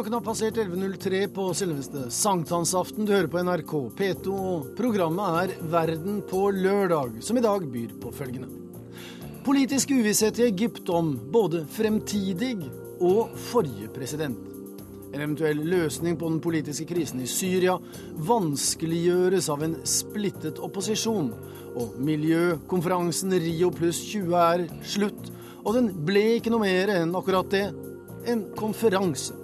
Klokken har passert 11.03 på selveste sankthansaften. Du hører på NRK P2, og programmet er Verden på lørdag, som i dag byr på følgende. Politisk uvisshet i Egypt om både fremtidig og forrige president. En eventuell løsning på den politiske krisen i Syria vanskeliggjøres av en splittet opposisjon. Og miljøkonferansen Rio pluss 20 er slutt, og den ble ikke noe mer enn akkurat det en konferanse.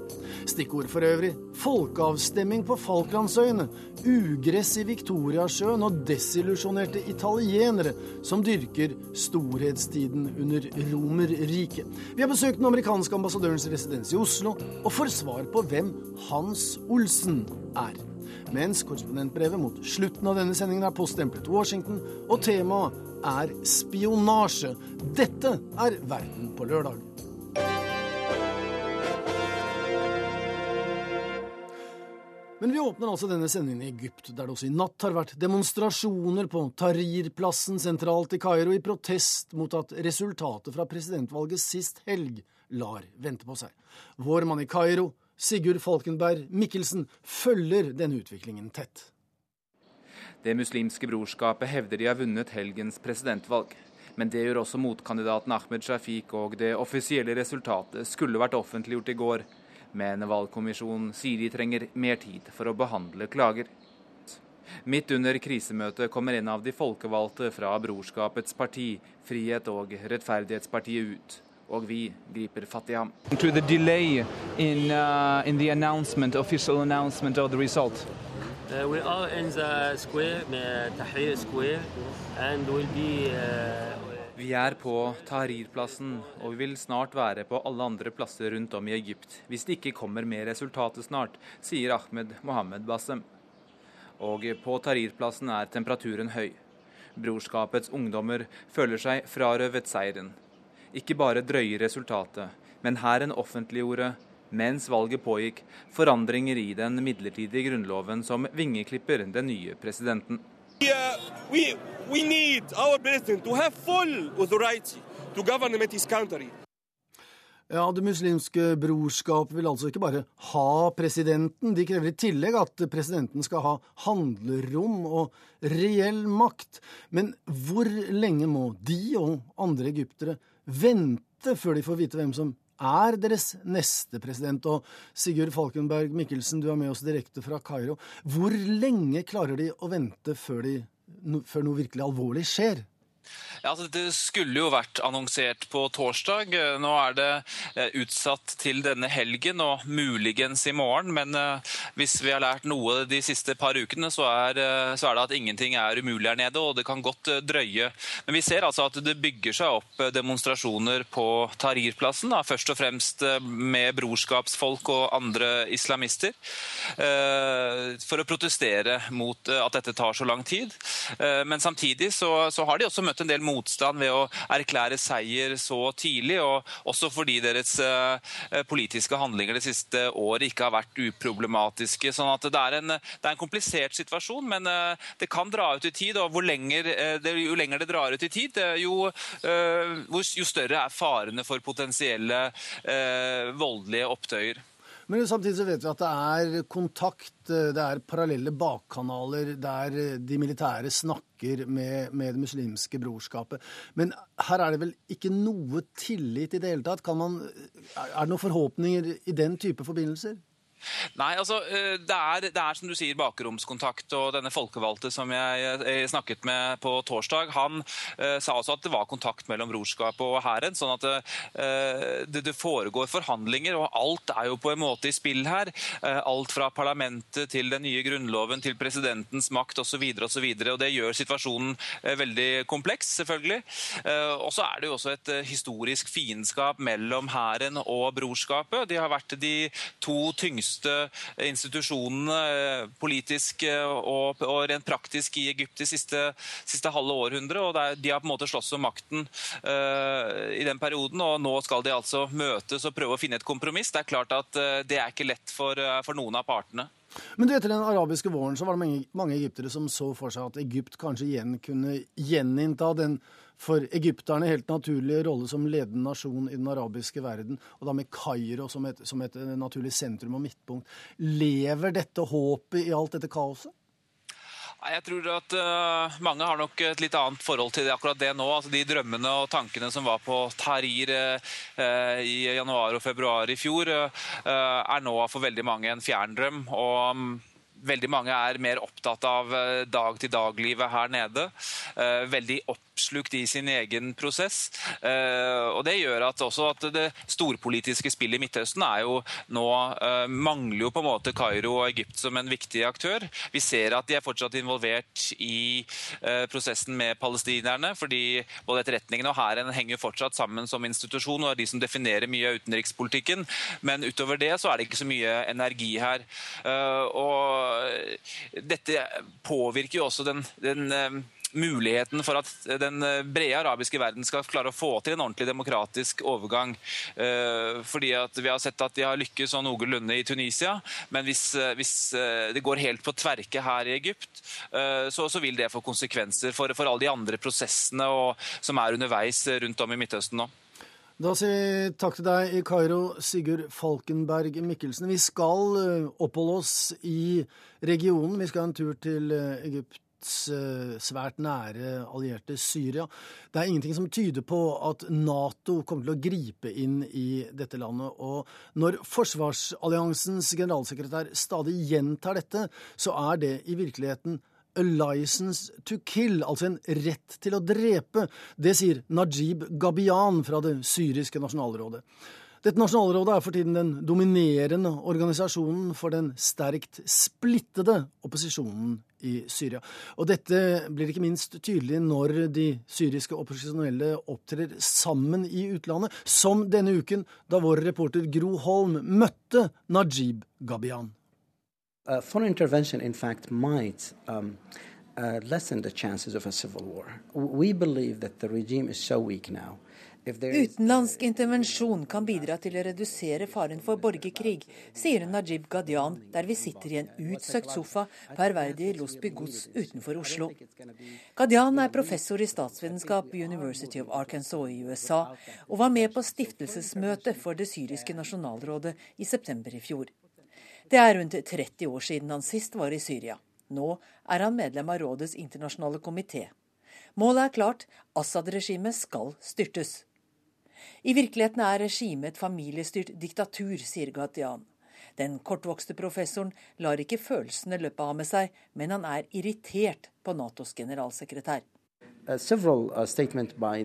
Stikkord for øvrig folkeavstemning på Falklandsøyene, ugress i Viktoriasjøen og desillusjonerte italienere som dyrker storhetstiden under Romerriket. Vi har besøkt den amerikanske ambassadørens residens i Oslo og får svar på hvem Hans Olsen er. Mens korrespondentbrevet mot slutten av denne sendingen er poststemplet Washington, og temaet er spionasje. Dette er Verden på lørdag. Men vi åpner altså denne sendingen i Egypt, der det også i natt har vært demonstrasjoner på Tahrir-plassen sentralt i Kairo i protest mot at resultatet fra presidentvalget sist helg lar vente på seg. Vår mann i Kairo, Sigurd Falkenberg Mikkelsen, følger denne utviklingen tett. Det muslimske brorskapet hevder de har vunnet helgens presidentvalg. Men det gjør også motkandidaten Ahmed Shafiq, og det offisielle resultatet skulle vært offentliggjort i går men valgkommisjonen sier de trenger mer tid for å behandle klager. Midt under krisemøtet kommer en av de folkevalgte fra brorskapets parti, Frihet og rettferdighetspartiet, ut. Og vi griper fatt i ham. In, uh, in announcement, announcement uh, we are in the square, Tahrir Square, and we'll be uh, vi er på Tahrir-plassen, og vi vil snart være på alle andre plasser rundt om i Egypt hvis det ikke kommer mer resultatet snart, sier Ahmed Mohammed Bassem. Og på Tahrir-plassen er temperaturen høy. Brorskapets ungdommer føler seg frarøvet seieren. Ikke bare drøye resultatet, men hæren offentliggjorde, mens valget pågikk, forandringer i den midlertidige grunnloven som vingeklipper den nye presidenten. Uh. Ja, Det muslimske brorskap vil altså ikke bare ha presidenten, de krever i tillegg at presidenten skal ha handlerom og reell makt. Men hvor lenge må de og andre egyptere vente før de får vite hvem som er deres neste president. Og Sigurd Falkenberg Mikkelsen, du er med oss direkte fra Kairo. Hvor lenge klarer de å vente før, de, før noe virkelig alvorlig skjer? Ja, altså, Det skulle jo vært annonsert på torsdag. Nå er det eh, utsatt til denne helgen og muligens i morgen. Men eh, hvis vi har lært noe de siste par ukene, så er, eh, så er det at ingenting er umulig her nede. Og det kan godt drøye. Men vi ser altså at det bygger seg opp demonstrasjoner på Tahrir-plassen. Først og fremst med brorskapsfolk og andre islamister. For å protestere mot at dette tar så lang tid. Men samtidig så, så har de også møtt møtt en del motstand ved å erklære seier så tidlig, og også fordi deres eh, politiske handlinger det siste året ikke har vært uproblematiske. sånn at det er, en, det er en komplisert situasjon, men eh, det kan dra ut i tid. og lenger, eh, Jo lenger det drar ut i tid, jo, jo større er farene for potensielle voldelige opptøyer. Men samtidig så vet vi at det er kontakt, det er parallelle bakkanaler der de militære snakker med, med, det muslimske brorskapet. Men her er det vel ikke noe tillit i det hele tatt? Man, er det noen forhåpninger i den type forbindelser? Nei, altså, eh, det er, det er, som du sier bakromskontakt. og Denne folkevalgte som jeg, jeg snakket med på torsdag, han eh, sa også at det var kontakt mellom brorskapet og hæren. Sånn at eh, det, det, foregår forhandlinger, og alt er jo på en måte i spill her. Eh, alt fra parlamentet til den nye grunnloven til presidentens makt osv. Det gjør situasjonen veldig kompleks, selvfølgelig. og så er det jo også et historisk fiendskap mellom hæren og brorskapet. De har vært de to tyngste tyngste institusjonene eh, politisk eh, og, og, rent praktisk i Egypt de siste, siste halve århundret. og er, De har på en måte slåss om makten uh, i den perioden, og nå skal de altså møtes og prøve å finne et kompromiss. Det er klart at uh, det er ikke lett for, uh, for noen av partene. Men etter den arabiske våren så var det mange, mange egyptere som så for seg at Egypt kanskje igjen kunne gjeninnta den for egypterne helt naturlige rolle som ledende nasjon i den arabiske verden, og da med Kairo som et, som et naturlig sentrum og midtpunkt. Lever dette håpet i alt dette kaoset? Jeg tror at uh, mange har nok et litt annet forhold til det, akkurat det nå. Altså, de drømmene og tankene som var på Tahrir uh, i januar og februar i fjor, uh, er nå for veldig mange en fjern drøm. Og um, veldig mange er mer opptatt av dag-til-dag-livet her nede. Veldig oppslukt i sin egen prosess. Eh, og Det gjør at også at det storpolitiske spillet i Midtøsten er jo nå eh, mangler jo på en måte Kairo og Egypt som en viktig aktør. Vi ser at de er fortsatt involvert i eh, prosessen med palestinerne, fordi både etterretningen og hæren henger fortsatt sammen som institusjon og er de som definerer mye av utenrikspolitikken. Men utover det så er det ikke så mye energi her. Og dette påvirker jo også den, den muligheten for at den eh, brede arabiske verden skal klare å få til en ordentlig demokratisk overgang. Eh, fordi at Vi har sett at de har lykkes sånn noenlunde i Tunisia, men hvis, eh, hvis, det går helt på tverke her i Egypt, så, så vil det få konsekvenser for, for alle de andre prosessene og, som er underveis rundt om i Midtøsten nå. Da sier vi takk til deg i Kairo, Sigurd Falkenberg Mikkelsen. Vi skal oppholde oss i regionen. Vi skal en tur til Egypt Eh, svært nære allierte Syria. Det er ingenting som tyder på at Nato kommer til å gripe inn i dette landet. Og når forsvarsalliansens generalsekretær stadig gjentar dette, så er det i virkeligheten a license to kill, altså en rett til å drepe. Det sier Najib Gabian fra det syriske nasjonalrådet. Dette nasjonalrådet er for tiden den dominerende organisasjonen for den sterkt splittede opposisjonen i Syria. Og dette blir ikke minst tydelig når de syriske opposisjonelle opptrer sammen i utlandet, som denne uken, da vår reporter Gro Holm møtte Najib Gabian. Uh, foreign intervention, in fact, might um, uh, lessen the chances of a civil war. We believe that the regime is so weak now Utenlandsk intervensjon kan bidra til å redusere faren for borgerkrig, sier Najib Gadian der vi sitter i en utsøkt sofa på ærverdige Losby gods utenfor Oslo. Gadian er professor i statsvitenskap ved University of Arkansas i USA, og var med på stiftelsesmøtet for det syriske nasjonalrådet i september i fjor. Det er rundt 30 år siden han sist var i Syria. Nå er han medlem av rådets internasjonale komité. Målet er klart, Assad-regimet skal styrtes. I virkeligheten er regimet et familiestyrt diktatur, sier Gatian. Den kortvokste professoren lar ikke følelsene løpe av med seg, men han er irritert på Natos generalsekretær. Uh, several uh, statements by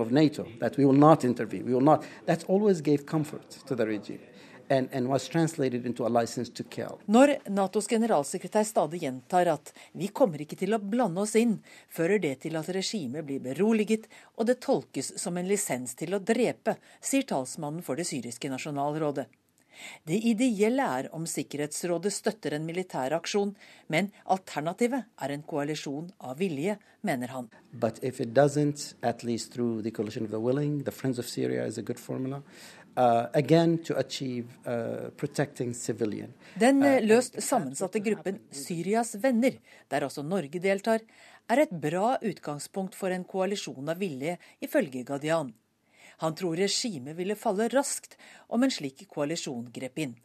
of NATO that we will not intervene. We will not. That always gave comfort. And, and Når Natos generalsekretær stadig gjentar at vi kommer ikke til å blande oss inn, fører det til at regimet blir beroliget, og det tolkes som en lisens til å drepe, sier talsmannen for det syriske nasjonalrådet. Det ideelle er om Sikkerhetsrådet støtter en militær aksjon, men alternativet er en koalisjon av vilje, mener han. But if it doesn't, at least through the coalition of the willing, the Uh, again to achieve uh, protecting civilian. Den uh, løst sammensatte gruppen Syrias venner, der også Norge deltar, er et bra utgangspunkt for en koalisjon av vilje, ifølge Gadian. Han tror regimet ville falle raskt om en slik koalisjon grep inn.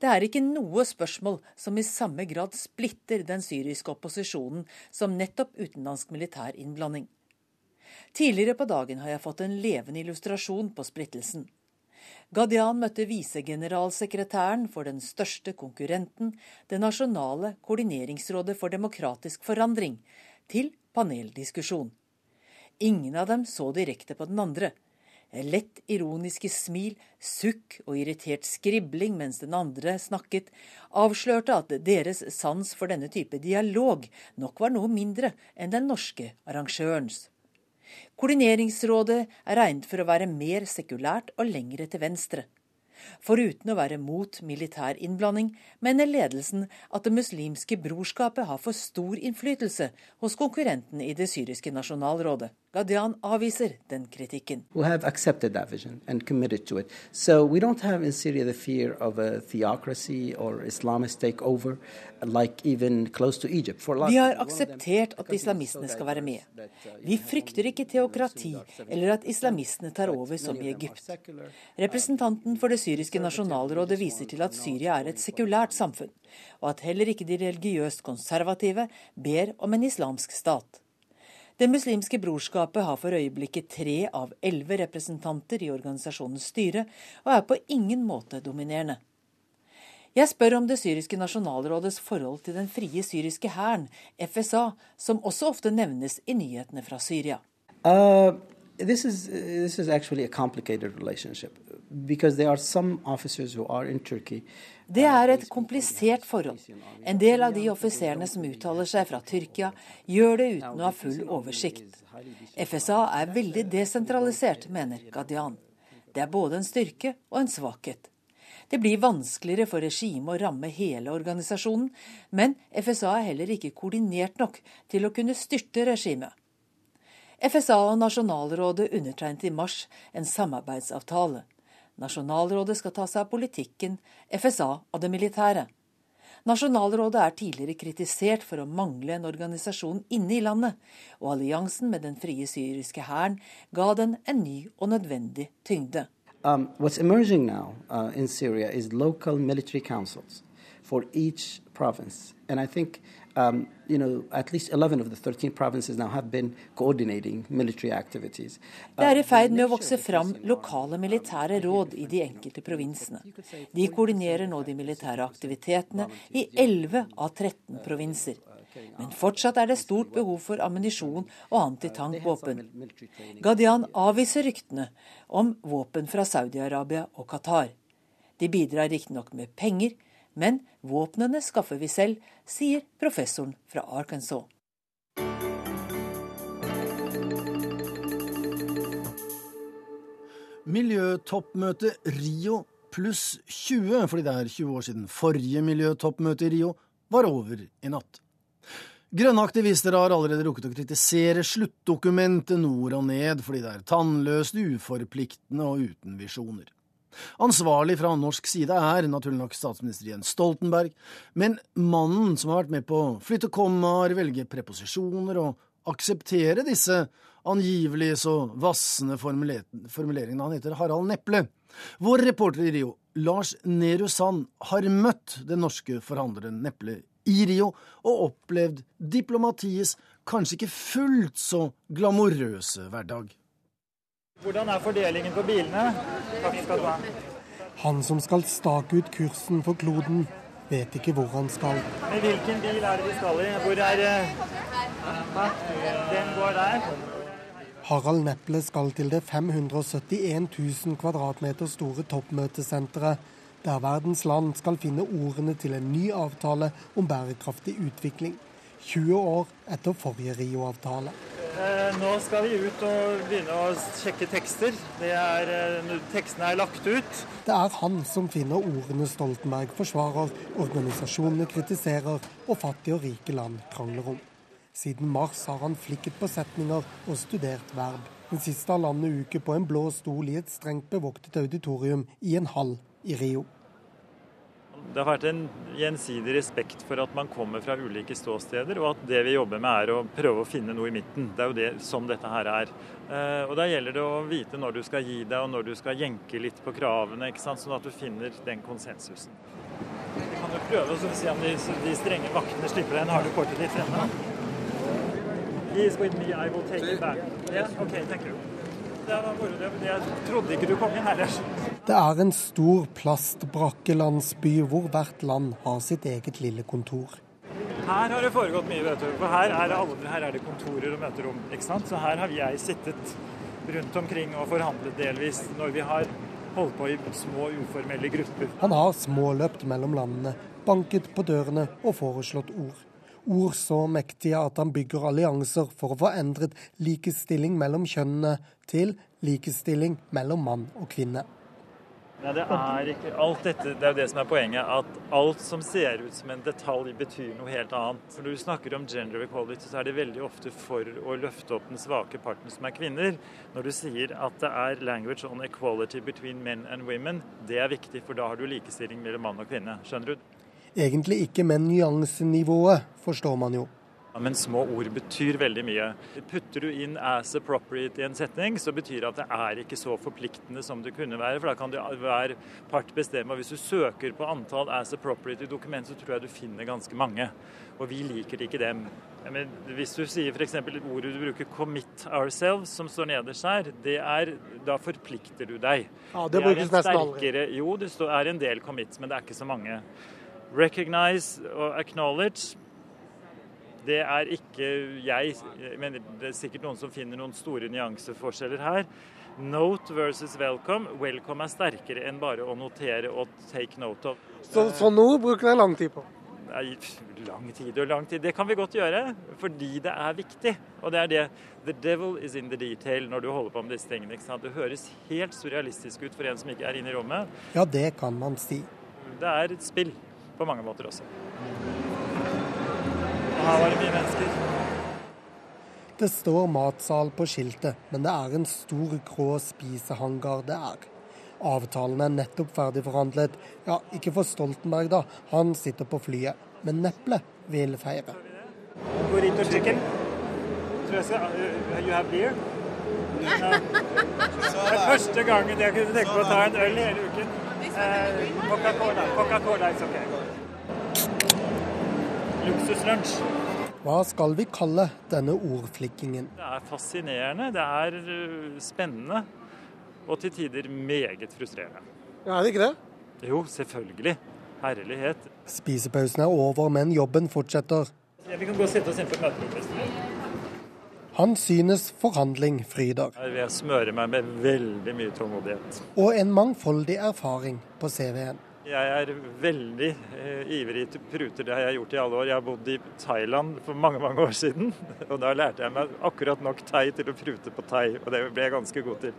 Det er ikke noe spørsmål som i samme grad splitter den syriske opposisjonen som nettopp utenlandsk militær innblanding. Tidligere på dagen har jeg fått en levende illustrasjon på splittelsen. Gadian møtte visegeneralsekretæren for den største konkurrenten, Det nasjonale koordineringsrådet for demokratisk forandring, til paneldiskusjon. Ingen av dem så direkte på den andre. Lett ironiske smil, sukk og irritert skribling mens den andre snakket, avslørte at deres sans for denne type dialog nok var noe mindre enn den norske arrangørens. Koordineringsrådet er regnet for å være mer sekulært og lengre til venstre. Foruten å være mot militær innblanding, mener ledelsen at Det muslimske brorskapet har for stor innflytelse hos konkurrenten i det syriske nasjonalrådet. Gadian avviser den kritikken. So takeover, like. Vi har akseptert at islamistene skal være med. Vi frykter ikke teokrati eller at islamistene tar over som i Egypt. Representanten for det syriske nasjonalrådet viser til at Syria er et sekulært samfunn, og at heller ikke de religiøst konservative ber om en islamsk stat. Det muslimske brorskapet har for øyeblikket tre av elleve representanter i organisasjonens styre, og er på ingen måte dominerende. Jeg spør om det syriske nasjonalrådets forhold til den frie syriske hæren, FSA, som også ofte nevnes i nyhetene fra Syria. Uh, this is this is actually a complicated relationship because there are some officers who are in Turkey det er et komplisert forhold. En del av de offiserene som uttaler seg fra Tyrkia, gjør det uten å ha full oversikt. FSA er veldig desentralisert, mener Gadian. Det er både en styrke og en svakhet. Det blir vanskeligere for regimet å ramme hele organisasjonen, men FSA er heller ikke koordinert nok til å kunne styrte regimet. FSA og Nasjonalrådet undertegnet i mars en samarbeidsavtale. Nasjonalrådet skal ta seg av politikken, FSA av det militære. Nasjonalrådet er tidligere kritisert for å mangle en organisasjon inne i landet, og alliansen med den frie syriske hæren ga den en ny og nødvendig tyngde. Um, what's emerging now uh, in Syria is local military for each province. And I think Um, you know, at least 11 of the 13 provinces now have been coordinating military activities. Det er i ferd med å vokse fram lokale militære råd i de enkelte provinsene. De koordinerer nå de militære aktivitetene i 11 av 13 provinser. Men fortsatt er det stort behov for ammunisjon og antitankvåpen. Gadian avviser ryktene om våpen fra Saudi-Arabia og Qatar. De bidrar riktignok med penger, men våpnene skaffer vi selv, sier professoren fra Arkansas. Miljøtoppmøte Rio pluss 20, fordi det er 20 år siden forrige miljøtoppmøte i Rio, var over i natt. Grønne aktivister har allerede rukket å kritisere sluttdokumentet nord og ned fordi det er tannløst, uforpliktende og uten visjoner. Ansvarlig fra norsk side er naturlig nok statsminister Jens Stoltenberg, men mannen som har vært med på å flytte kommaer, velge preposisjoner og akseptere disse angivelig så vassende formuleringene, han heter Harald Neple. Vår reporter i Rio, Lars Nehru Sand, har møtt den norske forhandleren Neple i Rio og opplevd diplomatiets kanskje ikke fullt så glamorøse hverdag. Hvordan er fordelingen på bilene? Takk skal du ha. Han som skal stake ut kursen for kloden, vet ikke hvor han skal. Men hvilken bil er det vi skal i? Hvor er eh, Den går der. Harald Neple skal til det 571 000 kvadratmeter store toppmøtesenteret, der verdens land skal finne ordene til en ny avtale om bærekraftig utvikling. 20 år etter forrige Rio-avtale. Eh, nå skal vi ut og begynne å sjekke tekster. Er, eh, tekstene er lagt ut. Det er han som finner ordene Stoltenberg forsvarer, organisasjonene kritiserer og fattige og rike land krangler om. Siden mars har han flikket på setninger og studert verb. Den siste halvannen uke på en blå stol i et strengt bevoktet auditorium i en hall i Rio. Det har vært en gjensidig respekt for at man kommer fra ulike ståsteder, og at det vi jobber med er å prøve å finne noe i midten. Det er jo det som dette her er. Eh, og Da gjelder det å vite når du skal gi deg og når du skal jenke litt på kravene, ikke sant? sånn at du finner den konsensusen. Vi kan jo prøve å se om de, de strenge vaktene slipper deg inn. Har du kortet ditt fremme? He's with me, I will take him back. Yeah? Okay, thank you. Jeg trodde ikke du kom inn heller. Det er en stor plastbrakkelandsby hvor hvert land har sitt eget lille kontor. Her har det foregått mye, vet du. For her er, det, her er det kontorer og møterom. ikke sant? Så her har jeg sittet rundt omkring og forhandlet delvis når vi har holdt på i små, uformelle grupper. Han har småløpt mellom landene, banket på dørene og foreslått ord ord så mektige at han bygger allianser for å få endret likestilling mellom kjønnene til likestilling mellom mann og kvinne. Nei, det er ikke alt dette, det er jo det som er poenget. At alt som ser ut som en detalj, betyr noe helt annet. Når du snakker om gender equality, så er det veldig ofte for å løfte opp den svake parten, som er kvinner. Når du sier at det er language on equality between men and women, det er viktig, for da har du likestilling mellom mann og kvinne. Skjønner du? Egentlig ikke men nyansenivået, forstår man jo. Ja, men små ord betyr veldig mye. Putter du inn 'as appropriate' i en setning, så betyr det at det er ikke så forpliktende som det kunne være. For da kan det hver part bestemme. Og hvis du søker på antall 'as appropriate' i dokument, så tror jeg du finner ganske mange. Og vi liker ikke dem. Men hvis du sier f.eks. ordet du bruker 'commit ourselves', som står nederst her, det er, da forplikter du deg. Ja, Det, det brukes nesten aldri. Jo, det er en del commits, men det er ikke så mange. Recognize og acknowledge det er ikke jeg. Men det er sikkert noen som finner noen store nyanseforskjeller her. Note versus welcome. Welcome er sterkere enn bare å notere og take note of. Så, så nå bruker dere lang tid på? Nei, lang tid og lang tid. Det kan vi godt gjøre, fordi det er viktig. Og det er det. The devil is in the detail når du holder på med disse tingene. Det høres helt surrealistisk ut for en som ikke er inne i rommet. Ja, det kan man si. Det er et spill på mange måter også. Og her var det mye mennesker. Det står matsal på skiltet, men det er en stor grå spisehangar det er. Avtalen er nettopp ferdig forhandlet. Ja, ikke for Stoltenberg, da. Han sitter på flyet. Men Neple vil feire. Burrito chicken. You have beer? Det er første gangen jeg kunne tenke på å ta en øl hele uken. Eh, Coca-Cola. Coca-Cola is okay luksuslunsj. Hva skal vi kalle denne ordflikkingen? Det er fascinerende, det er øh, spennende og til tider meget frustrerende. Ja, Er det ikke det? Jo, selvfølgelig. Herlighet. Spisepausen er over, men jobben fortsetter. Ja, vi kan gå og sette oss inn på møterommet. Han synes forhandling fryder. Jeg smører meg med veldig mye tålmodighet. Og en mangfoldig erfaring på CV-en. Jeg er veldig eh, ivrig til pruter. Det har jeg gjort i alle år. Jeg har bodd i Thailand for mange mange år siden. Og da lærte jeg meg akkurat nok thai til å prute på thai, og det ble jeg ganske god til.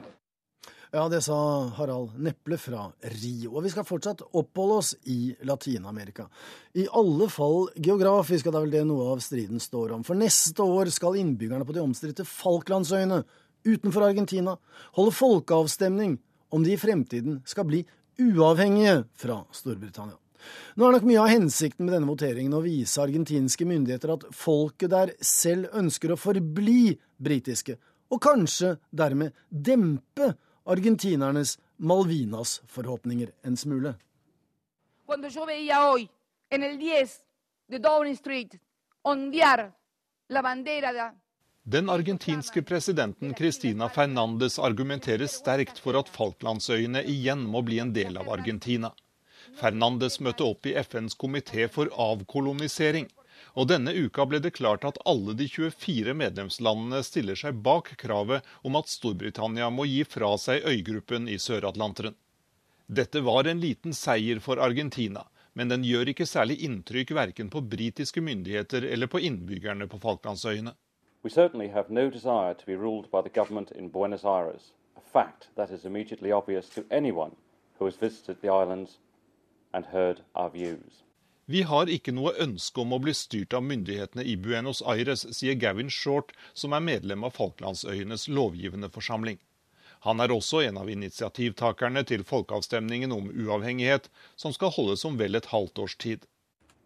Ja, det sa Harald Neple fra Rio. Og vi skal fortsatt oppholde oss i Latin-Amerika. I alle fall geografisk og det er vel det noe av striden står om. For neste år skal innbyggerne på de omstridte Falklandsøyene utenfor Argentina holde folkeavstemning om de i fremtiden skal bli uavhengige fra Storbritannia. Nå er nok mye av hensikten med denne voteringen å vise argentinske myndigheter at folket der selv ønsker å forbli britiske, og kanskje dermed dempe argentinernes Malvinas-forhåpninger en smule. Cuando yo veía hoy en el 10 de Downing Street ondear la den argentinske presidenten Cristina Fernandes argumenterer sterkt for at Falklandsøyene igjen må bli en del av Argentina. Fernandes møtte opp i FNs komité for avkolonisering. Og denne uka ble det klart at alle de 24 medlemslandene stiller seg bak kravet om at Storbritannia må gi fra seg øygruppen i Sør-Atlanteren. Dette var en liten seier for Argentina, men den gjør ikke særlig inntrykk verken på britiske myndigheter eller på innbyggerne på Falklandsøyene. We certainly have no desire to be ruled by the government in Buenos Aires, a fact that is immediately obvious to anyone who has visited the islands and heard our views. Vi har ikke noe ønske om å bli styrt av myndighetene i Buenos Aires, sier Gavin Short, som er medlem av Falklandsøyenes lovgivende forsamling. Han er også en av initiativtakerne til folkeavstemningen om uavhengighet, som skal holdes om vel et halvt års tid.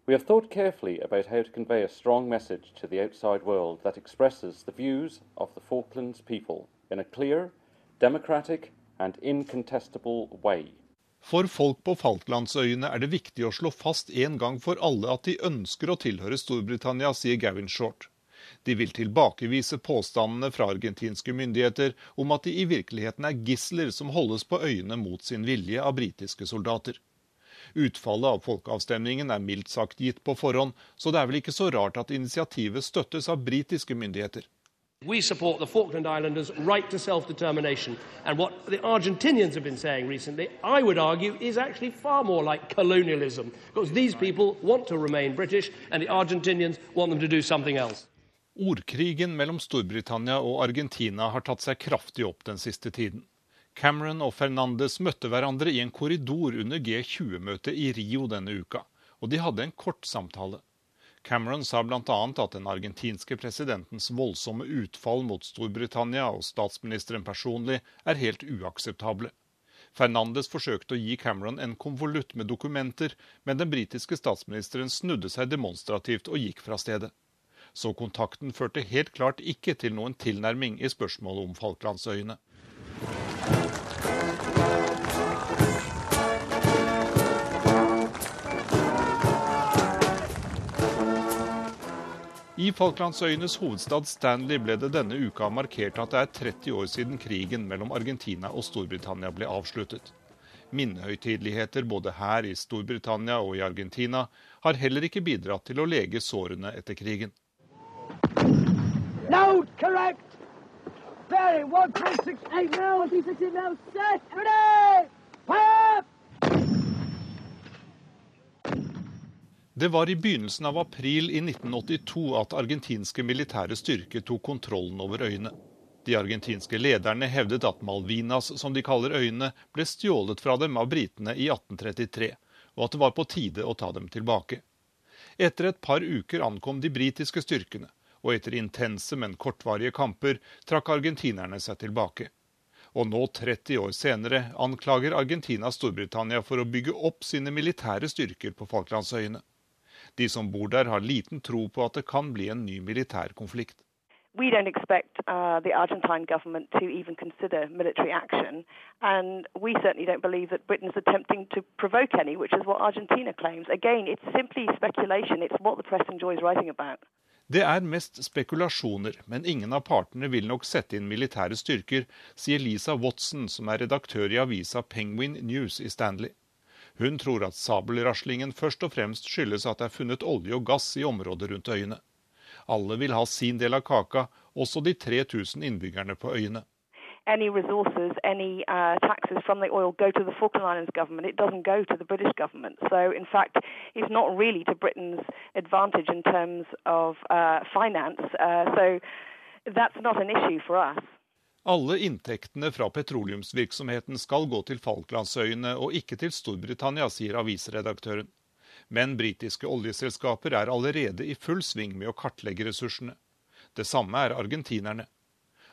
We have thought carefully about how to convey a strong message to the outside world that expresses the views of the Falklands people in a clear, democratic and incontestable way. For folk på Falklandsøyene er det viktig å slå fast en gang for alle at de ønsker å tilhøre Storbritannia, sier Gavin Short. De vil tilbakevise påstandene fra argentinske myndigheter om at de i virkeligheten er gisler som holdes på øyene mot sin vilje av britiske soldater. Utfallet av folkeavstemningen er mildt sagt gitt på forhånd, så det er vel ikke så rart at initiativet støttes av britiske myndigheter. We support the Falkland Islanders' right to self determination. And what the Argentinians have been saying recently, I would argue, is actually far more like colonialism. Because these people want to remain British, and the Argentinians want them to do something else. Ordkrigen mellom Storbritannia og Argentina har tatt seg kraftig opp den siste tiden. Cameron og Fernandes møtte hverandre i en korridor under G20-møtet i Rio denne uka, og de hadde en kort samtale. Cameron sa bl.a. at den argentinske presidentens voldsomme utfall mot Storbritannia og statsministeren personlig er helt uakseptable. Fernandes forsøkte å gi Cameron en konvolutt med dokumenter, men den britiske statsministeren snudde seg demonstrativt og gikk fra stedet. Så kontakten førte helt klart ikke til noen tilnærming i spørsmålet om Falklandsøyene. I Falklandsøyenes hovedstad Stanley ble det denne uka markert at det er 30 år siden krigen mellom Argentina og Storbritannia ble avsluttet. Minnehøytideligheter både her i Storbritannia og i Argentina har heller ikke bidratt til å lege sårene etter krigen. Load, correct. Very, one, three, six, eight, now, six, eight, now, set, ready, fire! Det var i begynnelsen av april i 1982 at argentinske militære styrker tok kontrollen over øyene. De argentinske lederne hevdet at Malvinas, som de kaller øyene, ble stjålet fra dem av britene i 1833, og at det var på tide å ta dem tilbake. Etter et par uker ankom de britiske styrkene, og etter intense, men kortvarige kamper trakk argentinerne seg tilbake. Og nå, 30 år senere, anklager Argentina Storbritannia for å bygge opp sine militære styrker på Falklandsøyene. De som bor der, har liten tro på at det kan bli en ny militær konflikt. we don't expect uh, the Argentine government to even consider military action. And we certainly don't believe that Britain's attempting to provoke any, which is what Argentina claims. Again, it's simply speculation. It's what the press enjoys writing about. Det er mest spekulasjoner, men ingen av partene vil nok sette inn militære styrker, sier Lisa Watson, som er redaktør i avisa Penguin News i Stanley. Hun tror at sabelraslingen først og fremst skyldes at det er funnet olje og gass i området rundt øyene. Alle vil ha sin del av kaka, også de 3000 innbyggerne på øyene. Any resources, any uh, taxes from the oil go to the Falkland Islands government. It doesn't go to the British government. So, in fact, it's not really to Britain's advantage in terms of uh, finance. Uh, so, that's not an issue for us. Alle inntektene fra petroleumsvirksomheten skal gå til Falklandsøyene og ikke til Storbritannia, sier avisredaktøren. Men britiske oljeselskaper er allerede i full sving med å kartlegge ressursene. Det samme er argentinerne.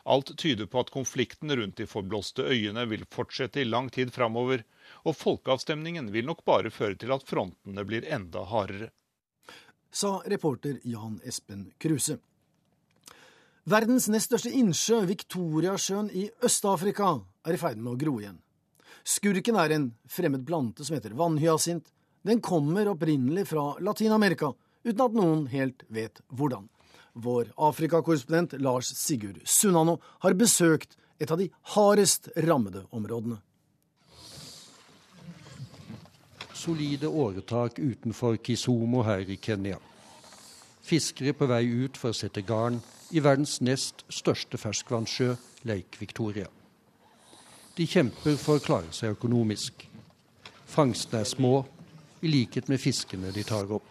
Alt tyder på at konflikten rundt de forblåste øyene vil fortsette i lang tid framover, og folkeavstemningen vil nok bare føre til at frontene blir enda hardere. Sa reporter Jan Espen Kruse. Verdens nest største innsjø, Victoriasjøen i Øst-Afrika, er i ferd med å gro igjen. Skurken er en fremmed plante som heter vannhyasint. Den kommer opprinnelig fra Latin-Amerika, uten at noen helt vet hvordan. Vår Afrikakorrespondent Lars Sigurd Sunnano har besøkt et av de hardest rammede områdene. Solide åretak utenfor Kisomo her i Kenya. Fiskere på vei ut for å sette garn i verdens nest største ferskvannssjø, Lake Victoria. De kjemper for å klare seg økonomisk. Fangstene er små, i likhet med fiskene de tar opp.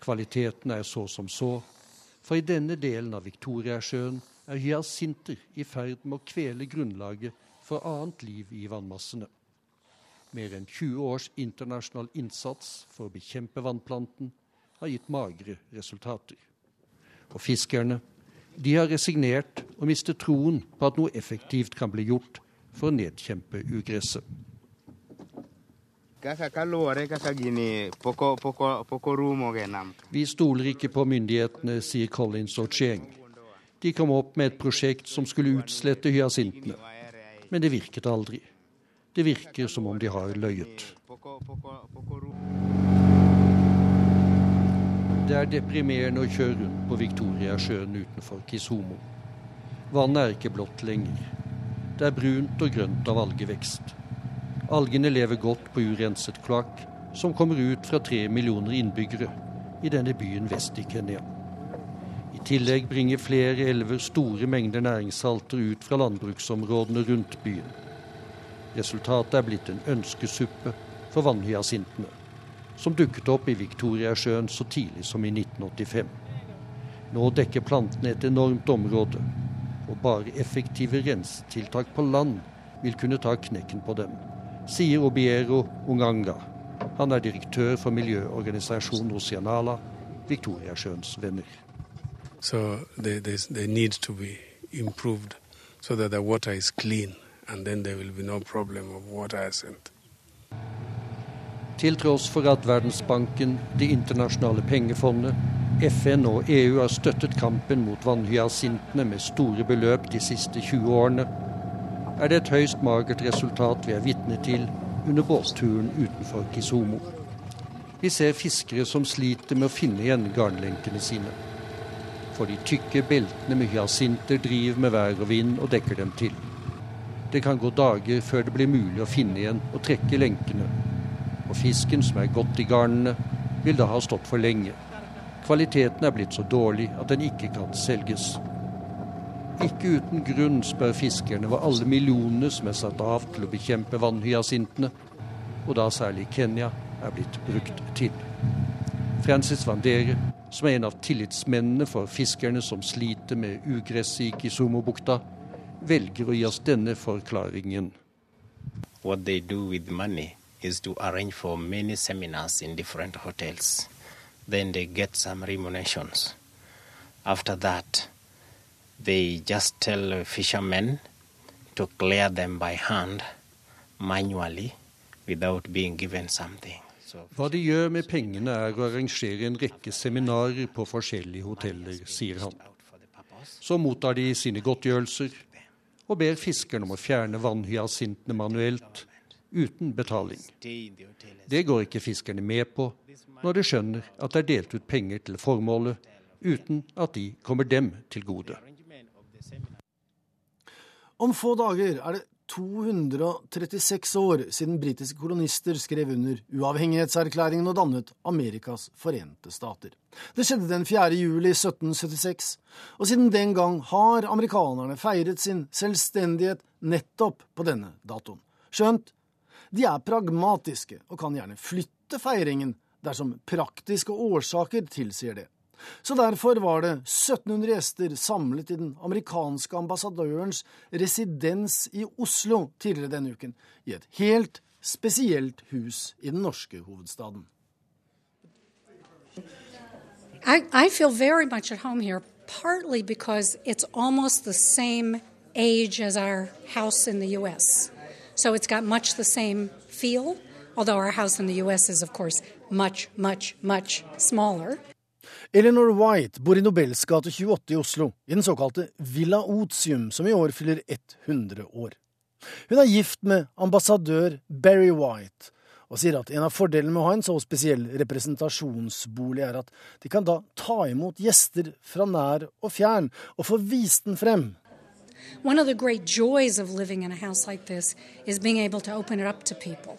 Kvaliteten er så som så, for i denne delen av Victoriasjøen er hyasinter i ferd med å kvele grunnlaget for annet liv i vannmassene. Mer enn 20 års internasjonal innsats for å bekjempe vannplanten har gitt magre resultater. Og fiskerne de har resignert og mistet troen på at noe effektivt kan bli gjort for å nedkjempe ugresset. Vi stoler ikke på myndighetene, sier Collins og Cheng. De kom opp med et prosjekt som skulle utslette hyasintene. Men det virket aldri. Det virker som om de har løyet. Det er deprimerende å kjøre rundt på Viktoriasjøen utenfor Kisomo. Vannet er ikke blått lenger. Det er brunt og grønt av algevekst. Algene lever godt på urenset kloakk, som kommer ut fra tre millioner innbyggere i denne byen vest i Kenya. I tillegg bringer flere elver store mengder næringssalter ut fra landbruksområdene rundt byen. Resultatet er blitt en ønskesuppe for vannhyasintene som dukket opp i Viktoriasjøen så tidlig som i 1985. Nå dekker plantene et enormt område, og bare effektive rensetiltak på land vil kunne ta knekken på dem, sier Obiero Unganga. Han er direktør for miljøorganisasjonen Oceanala, Viktoriasjøens venner. So they, they, they need to be improved so that the water is clean, and then there will be no problem of water hyacinth. Til tross for at Verdensbanken, Det internasjonale pengefondet, FN og EU har støttet kampen mot vannhyasintene med store beløp de siste 20 årene, er det et høyst magert resultat vi er vitne til under båsturen utenfor Kisomo. Vi ser fiskere som sliter med å finne igjen garnlenkene sine. For de tykke beltene med hyasinter driver med vær og vind og dekker dem til. Det kan gå dager før det blir mulig å finne igjen og trekke lenkene. Og fisken som er godt i garnene, vil da ha stått for lenge. Kvaliteten er blitt så dårlig at den ikke kan selges. Ikke uten grunn spør fiskerne hva alle millionene som er satt av til å bekjempe vannhyasintene, og da særlig Kenya, er blitt brukt til. Francis Vandere, som er en av tillitsmennene for fiskerne som sliter med ugresset i Kisumobukta, velger å gi oss denne forklaringen. What they do with money is to arrange for many seminars in different hotels. Then they get some remunerations. After that, they just tell fishermen to clear them by hand, manually, without being given something. Hva de gjør med pengene er å arrangere en rekke seminarer på forskjellige hoteller, sier han. Så mottar de sine godtgjørelser og ber fiskerne om å fjerne vannhyasintene manuelt, uten betaling. Det går ikke fiskerne med på når de skjønner at det er delt ut penger til formålet, uten at de kommer dem til gode. Om få dager er det 236 år siden britiske kolonister skrev under uavhengighetserklæringen og dannet Amerikas forente stater. Det skjedde den 4. juli 1776, og siden den gang har amerikanerne feiret sin selvstendighet nettopp på denne datoen. Skjønt, de er pragmatiske og kan gjerne flytte feiringen dersom praktiske årsaker tilsier det. Så derfor var det 1700 gjester samlet i den amerikanske ambassadørens residens i Oslo tidligere denne uken, i et helt spesielt hus i den norske hovedstaden. I, I feel very much at home here, partly because it's almost the same age as our house in the U.S. So it's got much the same feel, although our house in the U.S. is, of course, much, much, much smaller. Eleanor White bor i Nobels gate 28 i Oslo, i den såkalte Villa Otium, som i år fyller 100 år. Hun er gift med ambassadør Barry White, og sier at en av fordelene med å ha en så spesiell representasjonsbolig er at de kan da ta imot gjester fra nær og fjern, og få vist den frem. One of the great joys of living in a house like this is being able to open it up to people.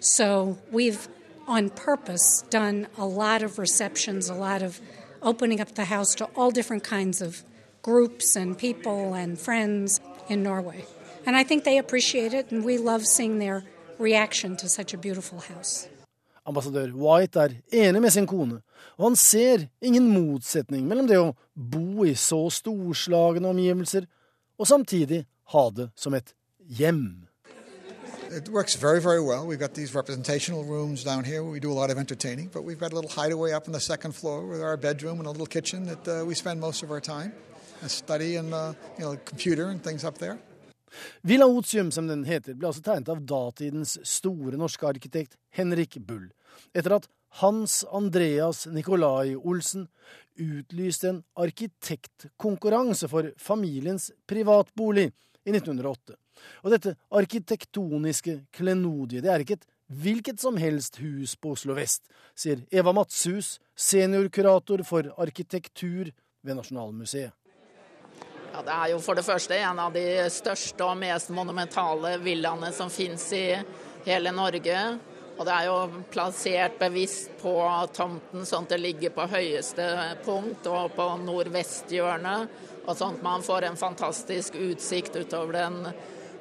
So we've on purpose done a lot of receptions, a lot of opening up the house to all different kinds of groups and people and friends in Norway. And I think they appreciate it, and we love seeing their reaction to such a beautiful house. Ambassadør White er enig med sin kone, og han ser ingen motsetning mellom det å bo i så storslagne omgivelser og samtidig ha det som et hjem. It works very, very well. We've got these representational rooms down here where we do a lot of entertaining, but we've got a little hideaway up on the second floor with our bedroom and a little kitchen that uh, we spend most of our time. and study and uh, you know, computer and things up there. Villa Otium, som den heter, ble altså tegnet av datidens store norske arkitekt Henrik Bull, etter at Hans Andreas Nikolai Olsen utlyste en arkitektkonkurranse for familiens privatbolig i 1908. Og dette arkitektoniske klenodiet, det er ikke et hvilket som helst hus på Oslo vest, sier Eva Matshus, seniorkurator for arkitektur ved Nasjonalmuseet. Ja, det er jo for det første en av de største og mest monumentale villaene som fins i hele Norge. Og det er jo plassert bevisst på tomten, sånn at det ligger på høyeste punkt og på nordvesthjørnet. Og sånn at man får en fantastisk utsikt utover den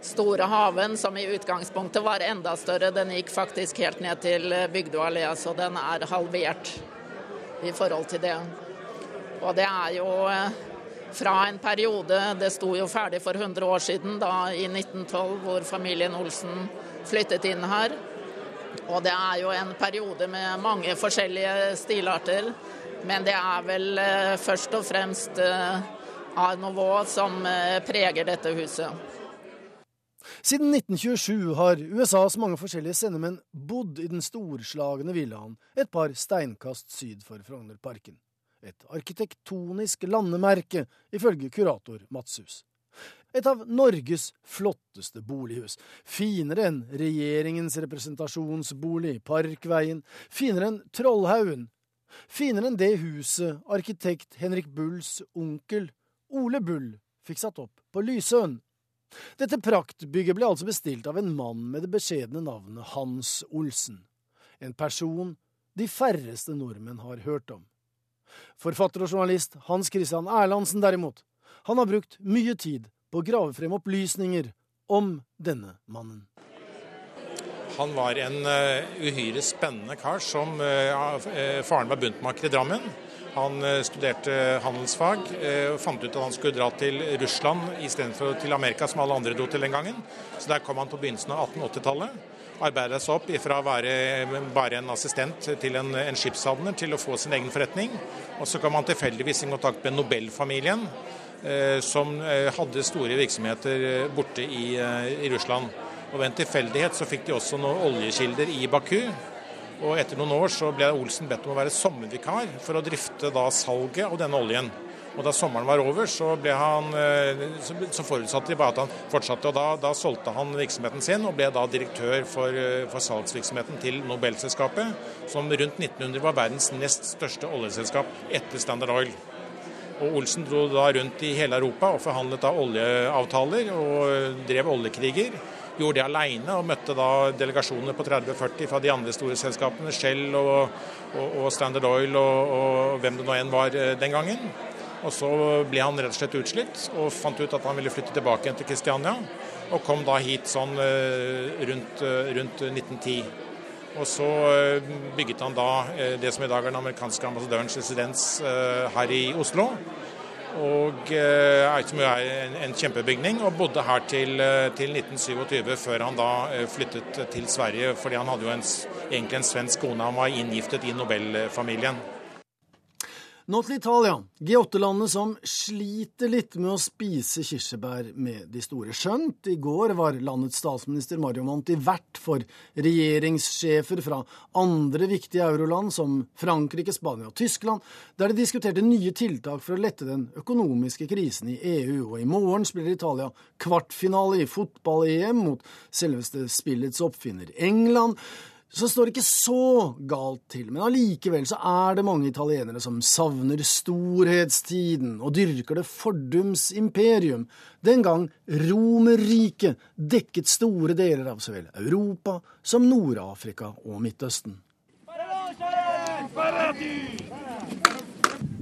store haven, som i utgangspunktet var enda større. Den gikk faktisk helt ned til Bygdø så den er halvert i forhold til det. Og det er jo fra en periode Det sto jo ferdig for 100 år siden, da i 1912, hvor familien Olsen flyttet inn her. Og det er jo en periode med mange forskjellige stilarter. Men det er vel eh, først og fremst eh, Art Nouveau som eh, preger dette huset. Siden 1927 har USAs mange forskjellige sendemenn bodd i den storslagne villaen et par steinkast syd for Frognerparken. Et arkitektonisk landemerke, ifølge kurator Mats Hus. Et av Norges flotteste bolighus. Finere enn regjeringens representasjonsbolig, Parkveien. Finere enn Trollhaugen. Finere enn det huset arkitekt Henrik Bulls onkel, Ole Bull, fikk satt opp på Lysøen. Dette praktbygget ble altså bestilt av en mann med det beskjedne navnet Hans Olsen. En person de færreste nordmenn har hørt om. Forfatter og journalist Hans Christian Erlandsen derimot, han har brukt mye tid på å grave frem opplysninger om denne mannen. Han var en uh, uhyre spennende kar som uh, Faren var buntmaker i Drammen. Han studerte handelsfag og fant ut at han skulle dra til Russland istedenfor til Amerika, som alle andre dro til den gangen. Så der kom han på begynnelsen av 1880-tallet. Arbeidet seg opp fra å være bare en assistent til en, en skipshavner til å få sin egen forretning. Og så kom han tilfeldigvis i kontakt med Nobelfamilien, som hadde store virksomheter borte i, i Russland. Og Ved en tilfeldighet så fikk de også noen oljekilder i Baku. Og etter noen år så ble Olsen bedt om å være sommervikar for å drifte da salget av denne oljen. Og Da sommeren var over, så, han, så forutsatte de bare at han fortsatte. og da, da, solgte han virksomheten sin og ble da direktør for, for salgsvirksomheten til Nobelselskapet, som rundt 1900 var verdens nest største oljeselskap etter Standard Oil. Og Olsen dro da rundt i hele Europa og forhandlet da oljeavtaler og drev oljekriger gjorde det alene og møtte da delegasjoner på 30-40 fra de andre store selskapene, Shell og, og, og Standard Oil og, og, hvem det nå enn var den gangen. Og Så ble han rett og slett utslitt og fant ut at han ville flytte tilbake igjen til Kristiania. Og kom da hit sånn rundt, rundt 1910. Og så bygget han da det som i dag er den amerikanske ambassadørens residens her i Oslo. Og som er en, en kjempebygning, og bodde her til, til, 1927, før han da flyttet til Sverige. Fordi han hadde jo en, egentlig en svensk kone, han var inngiftet i Nobelfamilien. Nå til Italia, G8-landet som sliter litt med å spise kirsebær med de store. Skjønt i går var landets statsminister Mario Monti vert for regjeringssjefer fra andre viktige euroland som Frankrike, Spania og Tyskland, der de diskuterte nye tiltak for å lette den økonomiske krisen i EU. Og i morgen spiller Italia kvartfinale i fotball-EM mot selveste spillets oppfinner England så står det ikke så galt til, men allikevel så er det mange italienere som savner storhetstiden og dyrker det fordums imperium, den gang Romerriket dekket store deler av så vel Europa som Nord-Afrika og Midtøsten.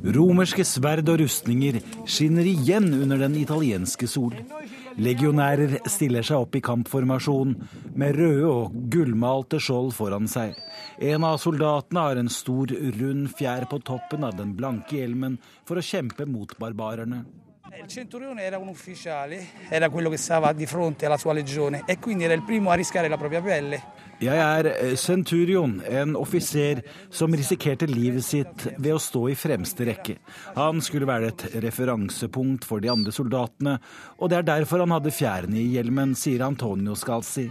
Romerske sverd og rustninger skinner igjen under den italienske sol. Legionærer stiller seg opp i kampformasjon med røde og gullmalte skjold foran seg. En av soldatene har en stor, rund fjær på toppen av den blanke hjelmen for å kjempe mot barbarerne. Il centurione era un ufficiale, era quello che stava di fronte alla sua legione e quindi era il primo a rischiare la propria pelle. Jeg er centurion, en offiser som risikerte livet sitt ved å stå i fremste rekke. Han skulle være et referansepunkt for de andre soldatene, og det er derfor han hadde fjærene i hjelmen, sier Antonio Scalzi.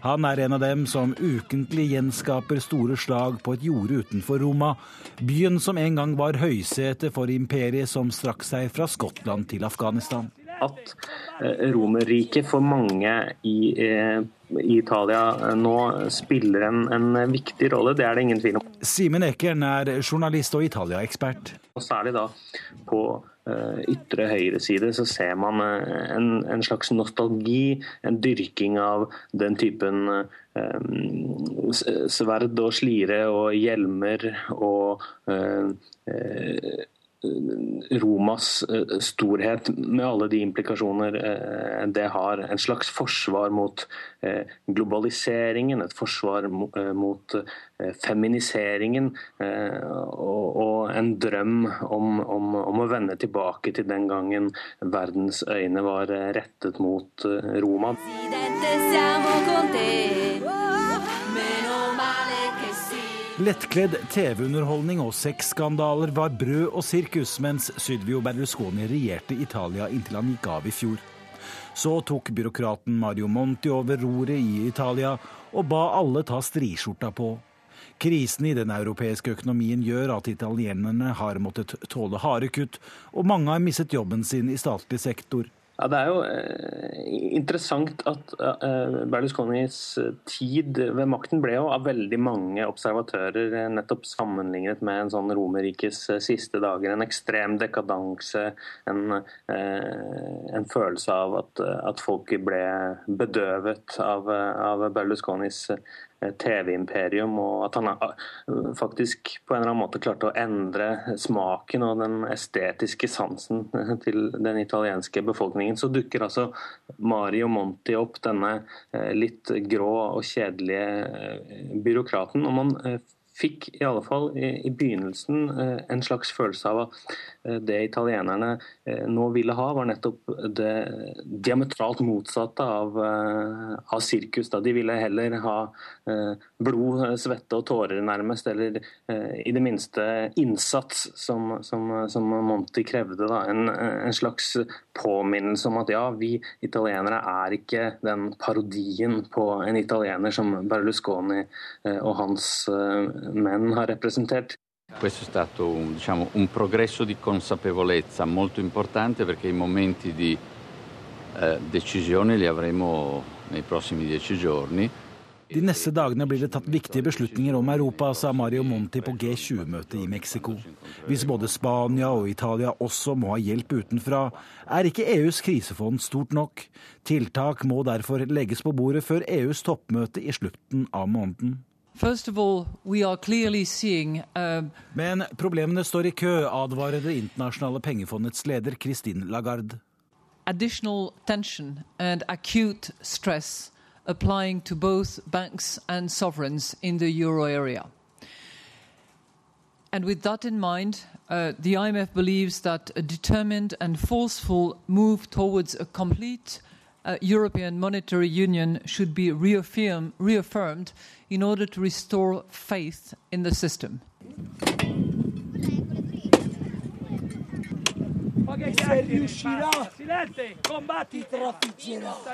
Han er en av dem som ukentlig gjenskaper store slag på et jorde utenfor Roma, byen som en gang var høysete for imperiet som strakk seg fra Skottland til Afghanistan. At Romerriket for mange i, i Italia nå spiller en, en, viktig rolle, det er det ingen tvil om. Simen Ekern er journalist og Italia-ekspert. Og Særlig da på ytre høyre side så ser man en, en, slags nostalgi, en dyrking av den typen um, sverd og slire og hjelmer og uh, Romas storhet, med alle de implikasjoner det har. En slags forsvar mot globaliseringen, et forsvar mot feminiseringen. Og en drøm om, om, om å vende tilbake til den gangen verdens øyne var rettet mot Roma. Lettkledd TV-underholdning og sexskandaler var brød og sirkus mens Sydvio Berlusconi regjerte Italia inntil han gikk av i fjor. Så tok byråkraten Mario Monti over roret i Italia og ba alle ta striskjorta på. Krisen i den europeiske økonomien gjør at italienerne har måttet tåle harde kutt, og mange har mistet jobben sin i statlig sektor. Ja, Det er jo eh, interessant at eh, Berlusconis tid ved makten ble jo av veldig mange observatører eh, nettopp sammenlignet med en sånn Romerrikes eh, siste dager. En ekstrem dekadanse, en, eh, en følelse av at, at folk ble bedøvet av, av Berlusconis TV-imperium, og at han faktisk på en eller annen måte klarte å endre smaken og den estetiske sansen til den italienske befolkningen, så dukker altså Mario Monti opp, denne eh, litt grå og kjedelige eh, byråkraten. og man eh, fikk i alle fall i, i begynnelsen eh, en slags følelse av at eh, det italienerne eh, nå ville ha, var nettopp det diametralt motsatte av, av sirkus. Da. De ville heller ha blod, svette og tårer, nærmest, eller i det minste innsats, som, som, som Monti krevde. Da. En, en, slags påminnelse om at ja, vi italienere er ikke den parodien på en italiener som Berlusconi og hans menn har representert. Questo è stato un, diciamo, un, progresso di consapevolezza molto importante perché i momenti di eh, decisione li avremo nei prossimi dieci giorni. De neste dagene blir det tatt viktige beslutninger om Europa, sa Mario Monti på G20-møtet i Mexico. Hvis både Spania og Italia også må ha hjelp utenfra, er ikke EUs krisefond stort nok. Tiltak må derfor legges på bordet før EUs toppmøte i slutten av måneden. All, we are clearly seeing, uh... Men problemene står i kø, advarer Det internasjonale pengefondets leder Christine Lagarde. Additional tension and acute stress applying to both banks and sovereigns in the euro area. And with that in mind, uh, the IMF believes that a determined and forceful move towards a complete European monetary union should be reaffirm, reaffirmed in order to restore faith in the system.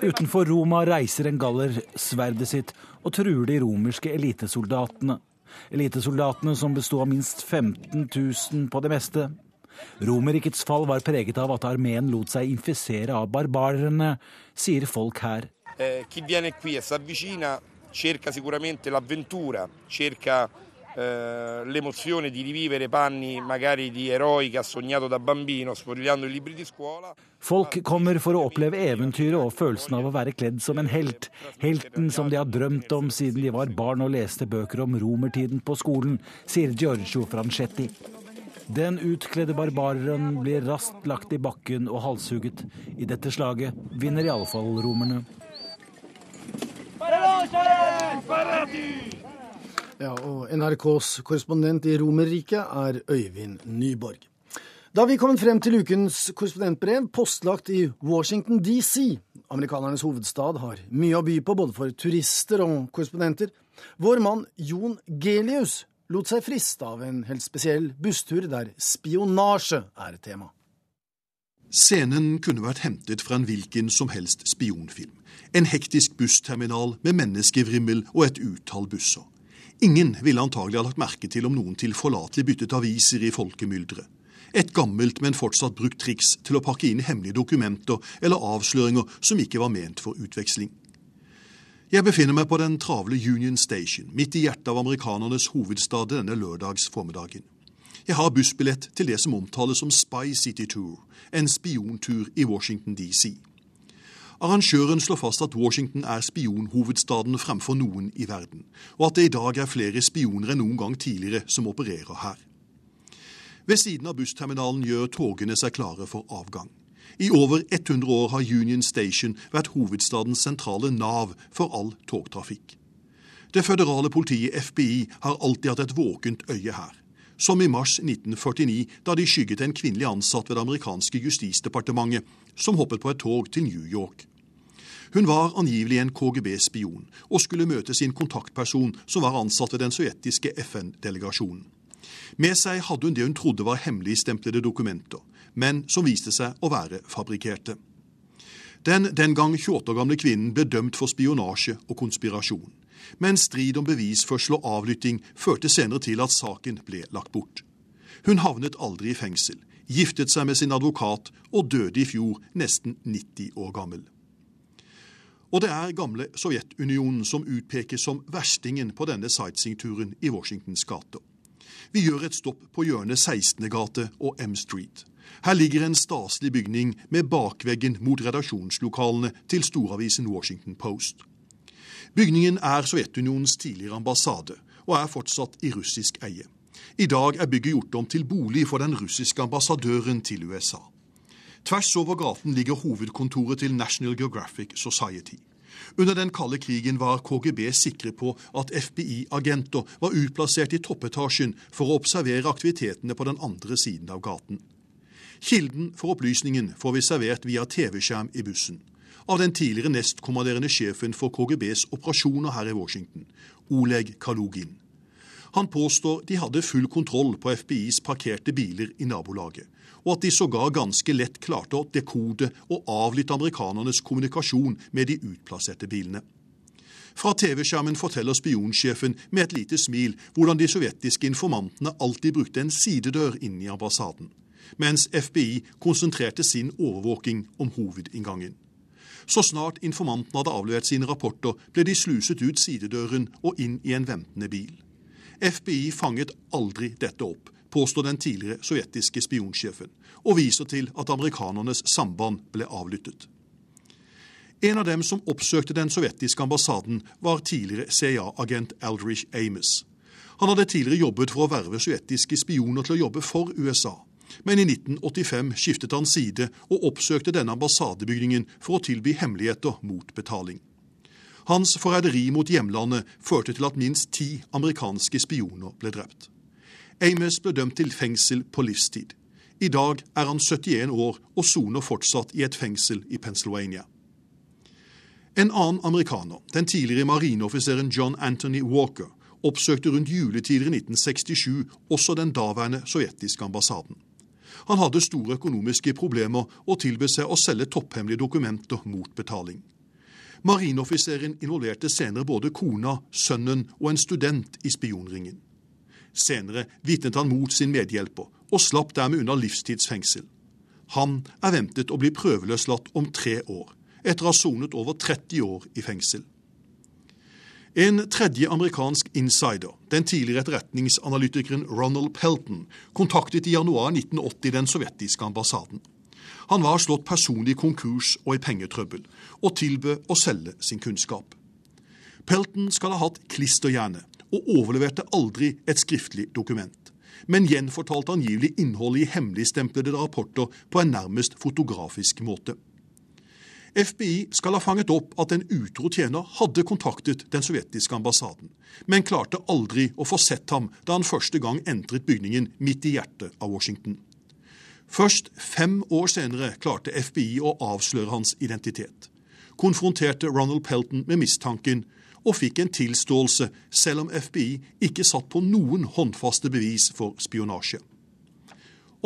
Utenfor Roma reiser en galler sverdet sitt og truer de romerske elitesoldatene. Elitesoldatene som besto av minst 15 000 på det meste. Romerrikets fall var preget av at armeen lot seg infisere av barbarerne, sier folk her. Eh, chi viene qui e si cerca sicuramente l'avventura, cerca eh, l'emozione di rivivere panni magari di eroi che ha sognato da bambino sfogliando i libri di scuola. Folk kommer for å oppleve eventyret og følelsen av å være kledd som en helt. Helten som de har drømt om siden de var barn og leste bøker om romertiden på skolen, sier Giorgio Franchetti. Den utkledde barbareren blir raskt lagt i bakken og halshugget. I dette slaget vinner iallfall romerne. Ja, og NRKs korrespondent i Romerriket er Øyvind Nyborg. Da vi kommet frem til ukens korrespondentbrev, postlagt i Washington DC. Amerikanernes hovedstad har mye å by på, både for turister og korrespondenter. Vår mann Jon Gelius lot seg friste av en helt spesiell busstur der spionasje er tema. Scenen kunne vært hentet fra en hvilken som helst spionfilm. En hektisk bussterminal med menneskevrimmel og et utall busser. Ingen ville antagelig ha lagt merke til om noen tilforlatelig byttet aviser i folkemylderet. Et gammelt, men fortsatt brukt triks til å pakke inn hemmelige dokumenter eller avsløringer som ikke var ment for utveksling. Jeg befinner meg på den travle Union Station, midt i hjertet av amerikanernes hovedstad denne lørdags formiddagen. Jeg har bussbillett til det som omtales som Spy City Tour, en spiontur i Washington DC. Arrangøren slår fast at Washington er spionhovedstaden fremfor noen i verden, og at det i dag er flere spioner enn noen gang tidligere som opererer her. Ved siden av bussterminalen gjør togene seg klare for avgang. I over 100 år har Union Station vært hovedstadens sentrale nav for all togtrafikk. Det føderale politiet FBI har alltid hatt et våkent øye her. Som i mars 1949, da de skygget en kvinnelig ansatt ved det amerikanske justisdepartementet, som hoppet på et tog til New York. Hun var angivelig en KGB-spion, og skulle møte sin kontaktperson, som var ansatt ved den sovjetiske FN-delegasjonen. Med seg hadde hun det hun trodde var hemmeligstemplede dokumenter, men som viste seg å være fabrikkerte. Den den gang 28 år gamle kvinnen ble dømt for spionasje og konspirasjon. Men strid om bevisførsel og avlytting førte senere til at saken ble lagt bort. Hun havnet aldri i fengsel, giftet seg med sin advokat og døde i fjor nesten 90 år gammel. Og det er gamle Sovjetunionen som utpekes som verstingen på denne sightseeingturen i Washingtons gater. Vi gjør et stopp på hjørnet 16. gate og M Street. Her ligger en staselig bygning med bakveggen mot redaksjonslokalene til storavisen Washington Post. Bygningen er Sovjetunionens tidligere ambassade, og er fortsatt i russisk eie. I dag er bygget gjort om til bolig for den russiske ambassadøren til USA. Tvers over gaten ligger hovedkontoret til National Geographic Society. Under den kalde krigen var KGB sikre på at FBI-agenter var utplassert i toppetasjen for å observere aktivitetene på den andre siden av gaten. Kilden for opplysningen får vi servert via TV-skjerm i bussen. Av den tidligere nestkommanderende sjefen for KGBs operasjoner her i Washington, Oleg Kalugin. Han påstår de hadde full kontroll på FBIs parkerte biler i nabolaget, og at de sågar ganske lett klarte å dekode og avlytte amerikanernes kommunikasjon med de utplasserte bilene. Fra TV-skjermen forteller spionsjefen med et lite smil hvordan de sovjetiske informantene alltid brukte en sidedør inne i ambassaden, mens FBI konsentrerte sin overvåking om hovedinngangen. Så snart informantene hadde avlevert sine rapporter, ble de sluset ut sidedøren og inn i en ventende bil. FBI fanget aldri dette opp, påstår den tidligere sovjetiske spionsjefen, og viser til at amerikanernes samband ble avlyttet. En av dem som oppsøkte den sovjetiske ambassaden, var tidligere CIA-agent Aldrich Amos. Han hadde tidligere jobbet for å verve sovjetiske spioner til å jobbe for USA. Men i 1985 skiftet han side og oppsøkte denne ambassadebygningen for å tilby hemmeligheter mot betaling. Hans forræderi mot hjemlandet førte til at minst ti amerikanske spioner ble drept. Amos ble dømt til fengsel på livstid. I dag er han 71 år og soner fortsatt i et fengsel i Pennsylvania. En annen amerikaner, den tidligere marineoffiseren John Anthony Walker, oppsøkte rundt juletider i 1967 også den daværende sovjetiske ambassaden. Han hadde store økonomiske problemer og tilbød seg å selge topphemmelige dokumenter mot betaling. Marineoffiseren involverte senere både kona, sønnen og en student i spionringen. Senere vitnet han mot sin medhjelper og slapp dermed unna livstidsfengsel. Han er ventet å bli prøveløslatt om tre år, etter å ha sonet over 30 år i fengsel. En tredje amerikansk insider, den tidligere etterretningsanalytikeren Ronald Pelton, kontaktet i januar 1980 den sovjetiske ambassaden. Han var slått personlig konkurs og i pengetrøbbel, og tilbød å selge sin kunnskap. Pelton skal ha hatt klisterhjerne og overleverte aldri et skriftlig dokument, men gjenfortalte angivelig innholdet i hemmeligstemplede rapporter på en nærmest fotografisk måte. FBI skal ha fanget opp at en utro tjener hadde kontaktet den sovjetiske ambassaden, men klarte aldri å få sett ham da han første gang entret bygningen midt i hjertet av Washington. Først fem år senere klarte FBI å avsløre hans identitet. Konfronterte Ronald Pelton med mistanken og fikk en tilståelse, selv om FBI ikke satt på noen håndfaste bevis for spionasje.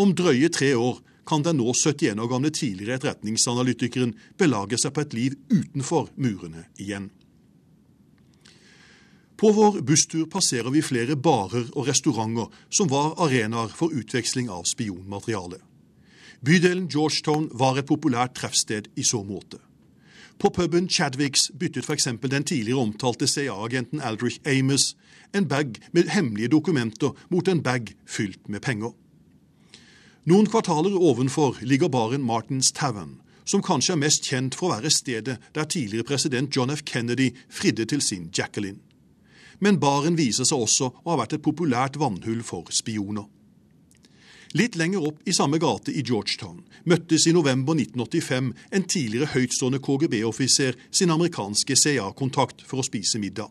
Om drøye tre år kan den nå 71 år gamle tidligere etterretningsanalytikeren belage seg på et liv utenfor murene igjen. På vår busstur passerer vi flere barer og restauranter som var arenaer for utveksling av spionmateriale. Bydelen Georgetown var et populært treffsted i så måte. På puben Chadwicks byttet f.eks. den tidligere omtalte CIA-agenten Aldrich Amos en bag med hemmelige dokumenter mot en bag fylt med penger. Noen kvartaler ovenfor ligger baren Martins Tavern, som kanskje er mest kjent for å være stedet der tidligere president John F. Kennedy fridde til sin Jacqueline. Men baren viser seg også å ha vært et populært vannhull for spioner. Litt lenger opp i samme gate i Georgetown møttes i november 1985 en tidligere høytstående KGB-offiser sin amerikanske CIA-kontakt for å spise middag.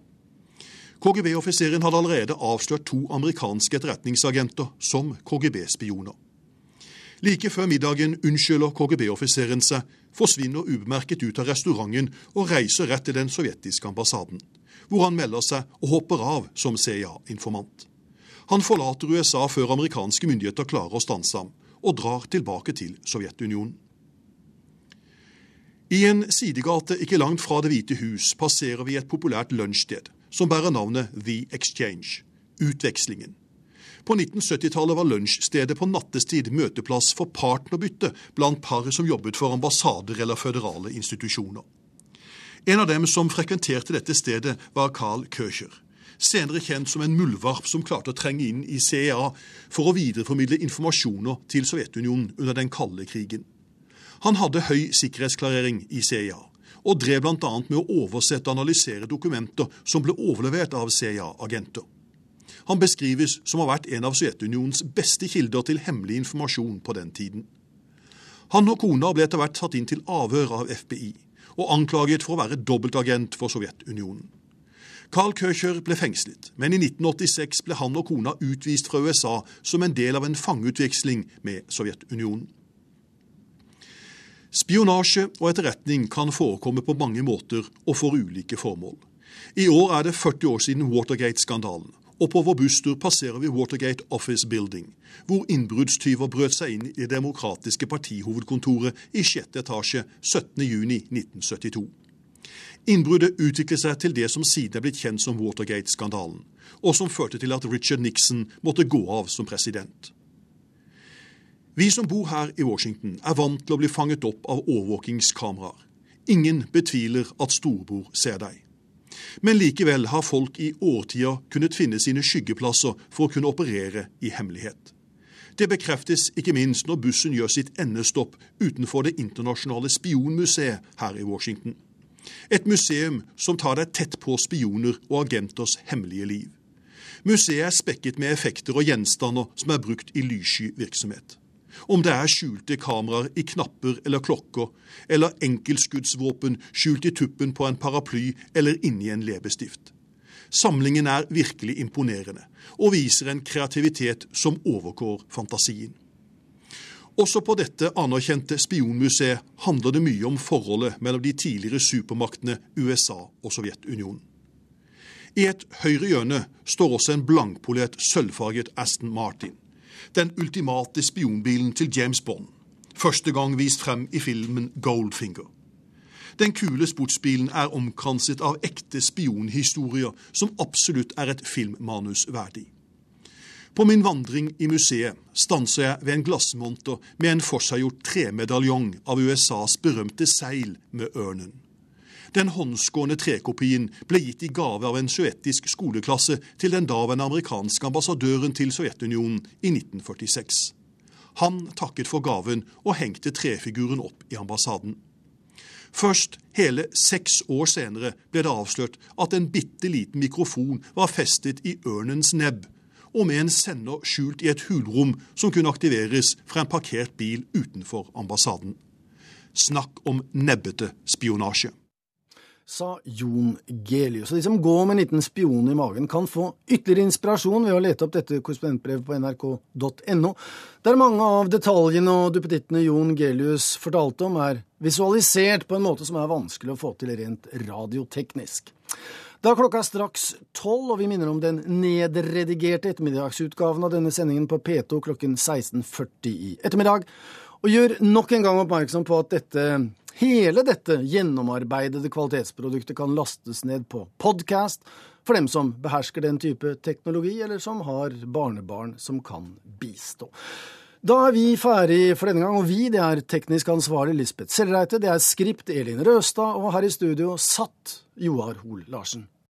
KGB-offiseren hadde allerede avslørt to amerikanske etterretningsagenter som KGB-spioner. Like før middagen unnskylder KGB-offiseren seg, forsvinner ubemerket ut av restauranten og reiser rett til den sovjetiske ambassaden, hvor han melder seg og hopper av som CIA-informant. Han forlater USA før amerikanske myndigheter klarer å stanse ham, og drar tilbake til Sovjetunionen. I en sidegate ikke langt fra Det hvite hus passerer vi et populært lunsjsted som bærer navnet The Exchange, utvekslingen. På 1970-tallet var lunsjstedet på nattestid møteplass for partnerbytte blant par som jobbet for ambassader eller føderale institusjoner. En av dem som frekventerte dette stedet, var Carl Köcher senere kjent som en muldvarp som klarte å trenge inn i CIA for å videreformidle informasjoner til Sovjetunionen under den kalde krigen. Han hadde høy sikkerhetsklarering i CIA, og drev bl.a. med å oversette og analysere dokumenter som ble overlevert av CIA-agenter. Han beskrives som å ha vært en av Sovjetunionens beste kilder til hemmelig informasjon på den tiden. Han og kona ble etter hvert tatt inn til avhør av FBI, og anklaget for å være dobbeltagent for Sovjetunionen. Carl Köcher ble fengslet, men i 1986 ble han og kona utvist fra USA som en del av en fangeutveksling med Sovjetunionen. Spionasje og etterretning kan forekomme på mange måter og for ulike formål. I år er det 40 år siden Watergate-skandalen, og på vår busstur passerer vi Watergate Office Building, hvor innbruddstyver brøt seg inn i Det demokratiske partihovedkontoret i sjette etasje 17.6.1972. Innbruddet utviklet seg til det som siden er blitt kjent som Watergate-skandalen, og som førte til at Richard Nixon måtte gå av som president. Vi som bor her i Washington, er vant til å bli fanget opp av overvåkingskameraer. Ingen betviler at storbror ser deg. Men likevel har folk i årtier kunnet finne sine skyggeplasser for å kunne operere i hemmelighet. Det bekreftes ikke minst når bussen gjør sitt endestopp utenfor det internasjonale spionmuseet her i Washington. Et museum som tar deg tett på spioner og agenters hemmelige liv. Museet er spekket med effekter og gjenstander som er brukt i lyssky virksomhet. Om det er skjulte kameraer i knapper eller klokker, eller enkeltskuddsvåpen skjult i tuppen på en paraply eller inni en leppestift. Samlingen er virkelig imponerende, og viser en kreativitet som overgår fantasien. Også på dette anerkjente spionmuseet handler det mye om forholdet mellom de tidligere supermaktene USA og Sovjetunionen. I et høyre hjørne står også en blankpolert sølvfarget Aston Martin. Den ultimate spionbilen til James Bond. Første gang vist frem i filmen Goldfinger. Den kule sportsbilen er omkranset av ekte spionhistorier som absolutt er et filmmanus verdig. På min vandring i museet stanser jeg ved en glassmonter med en forseggjort tremedaljong av USAs berømte seil med ørnen. Den håndskårne trekopien ble gitt i gave av en sovjetisk skoleklasse til den daværende amerikanske ambassadøren til Sovjetunionen i 1946. Han takket for gaven og hengte trefiguren opp i ambassaden. Først hele seks år senere ble det avslørt at en bitte liten mikrofon var festet i ørnens nebb, og med en sender skjult i et hulrom som kunne aktiveres fra en parkert bil utenfor ambassaden. Snakk om nebbete spionasje. Sa Jon Gelius. Og de som går med en liten spion i magen, kan få ytterligere inspirasjon ved å lete opp dette korrespondentbrevet på nrk.no, der mange av detaljene og duppedittene Jon Gelius fortalte om, er visualisert på en måte som er vanskelig å få til rent radioteknisk. Da klokka er straks tolv, og vi minner om den nedredigerte ettermiddagsutgaven av denne sendingen på P2 klokken 16.40 i ettermiddag, og gjør nok en gang oppmerksom på at dette, hele dette gjennomarbeidede kvalitetsproduktet kan lastes ned på podkast for dem som behersker den type teknologi, eller som har barnebarn som kan bistå. Da er vi ferdig for denne gang, og vi, det er teknisk ansvarlig Lisbeth Sellreite, det er skript Elin Røstad, og her i studio satt Joar Hoel Larsen.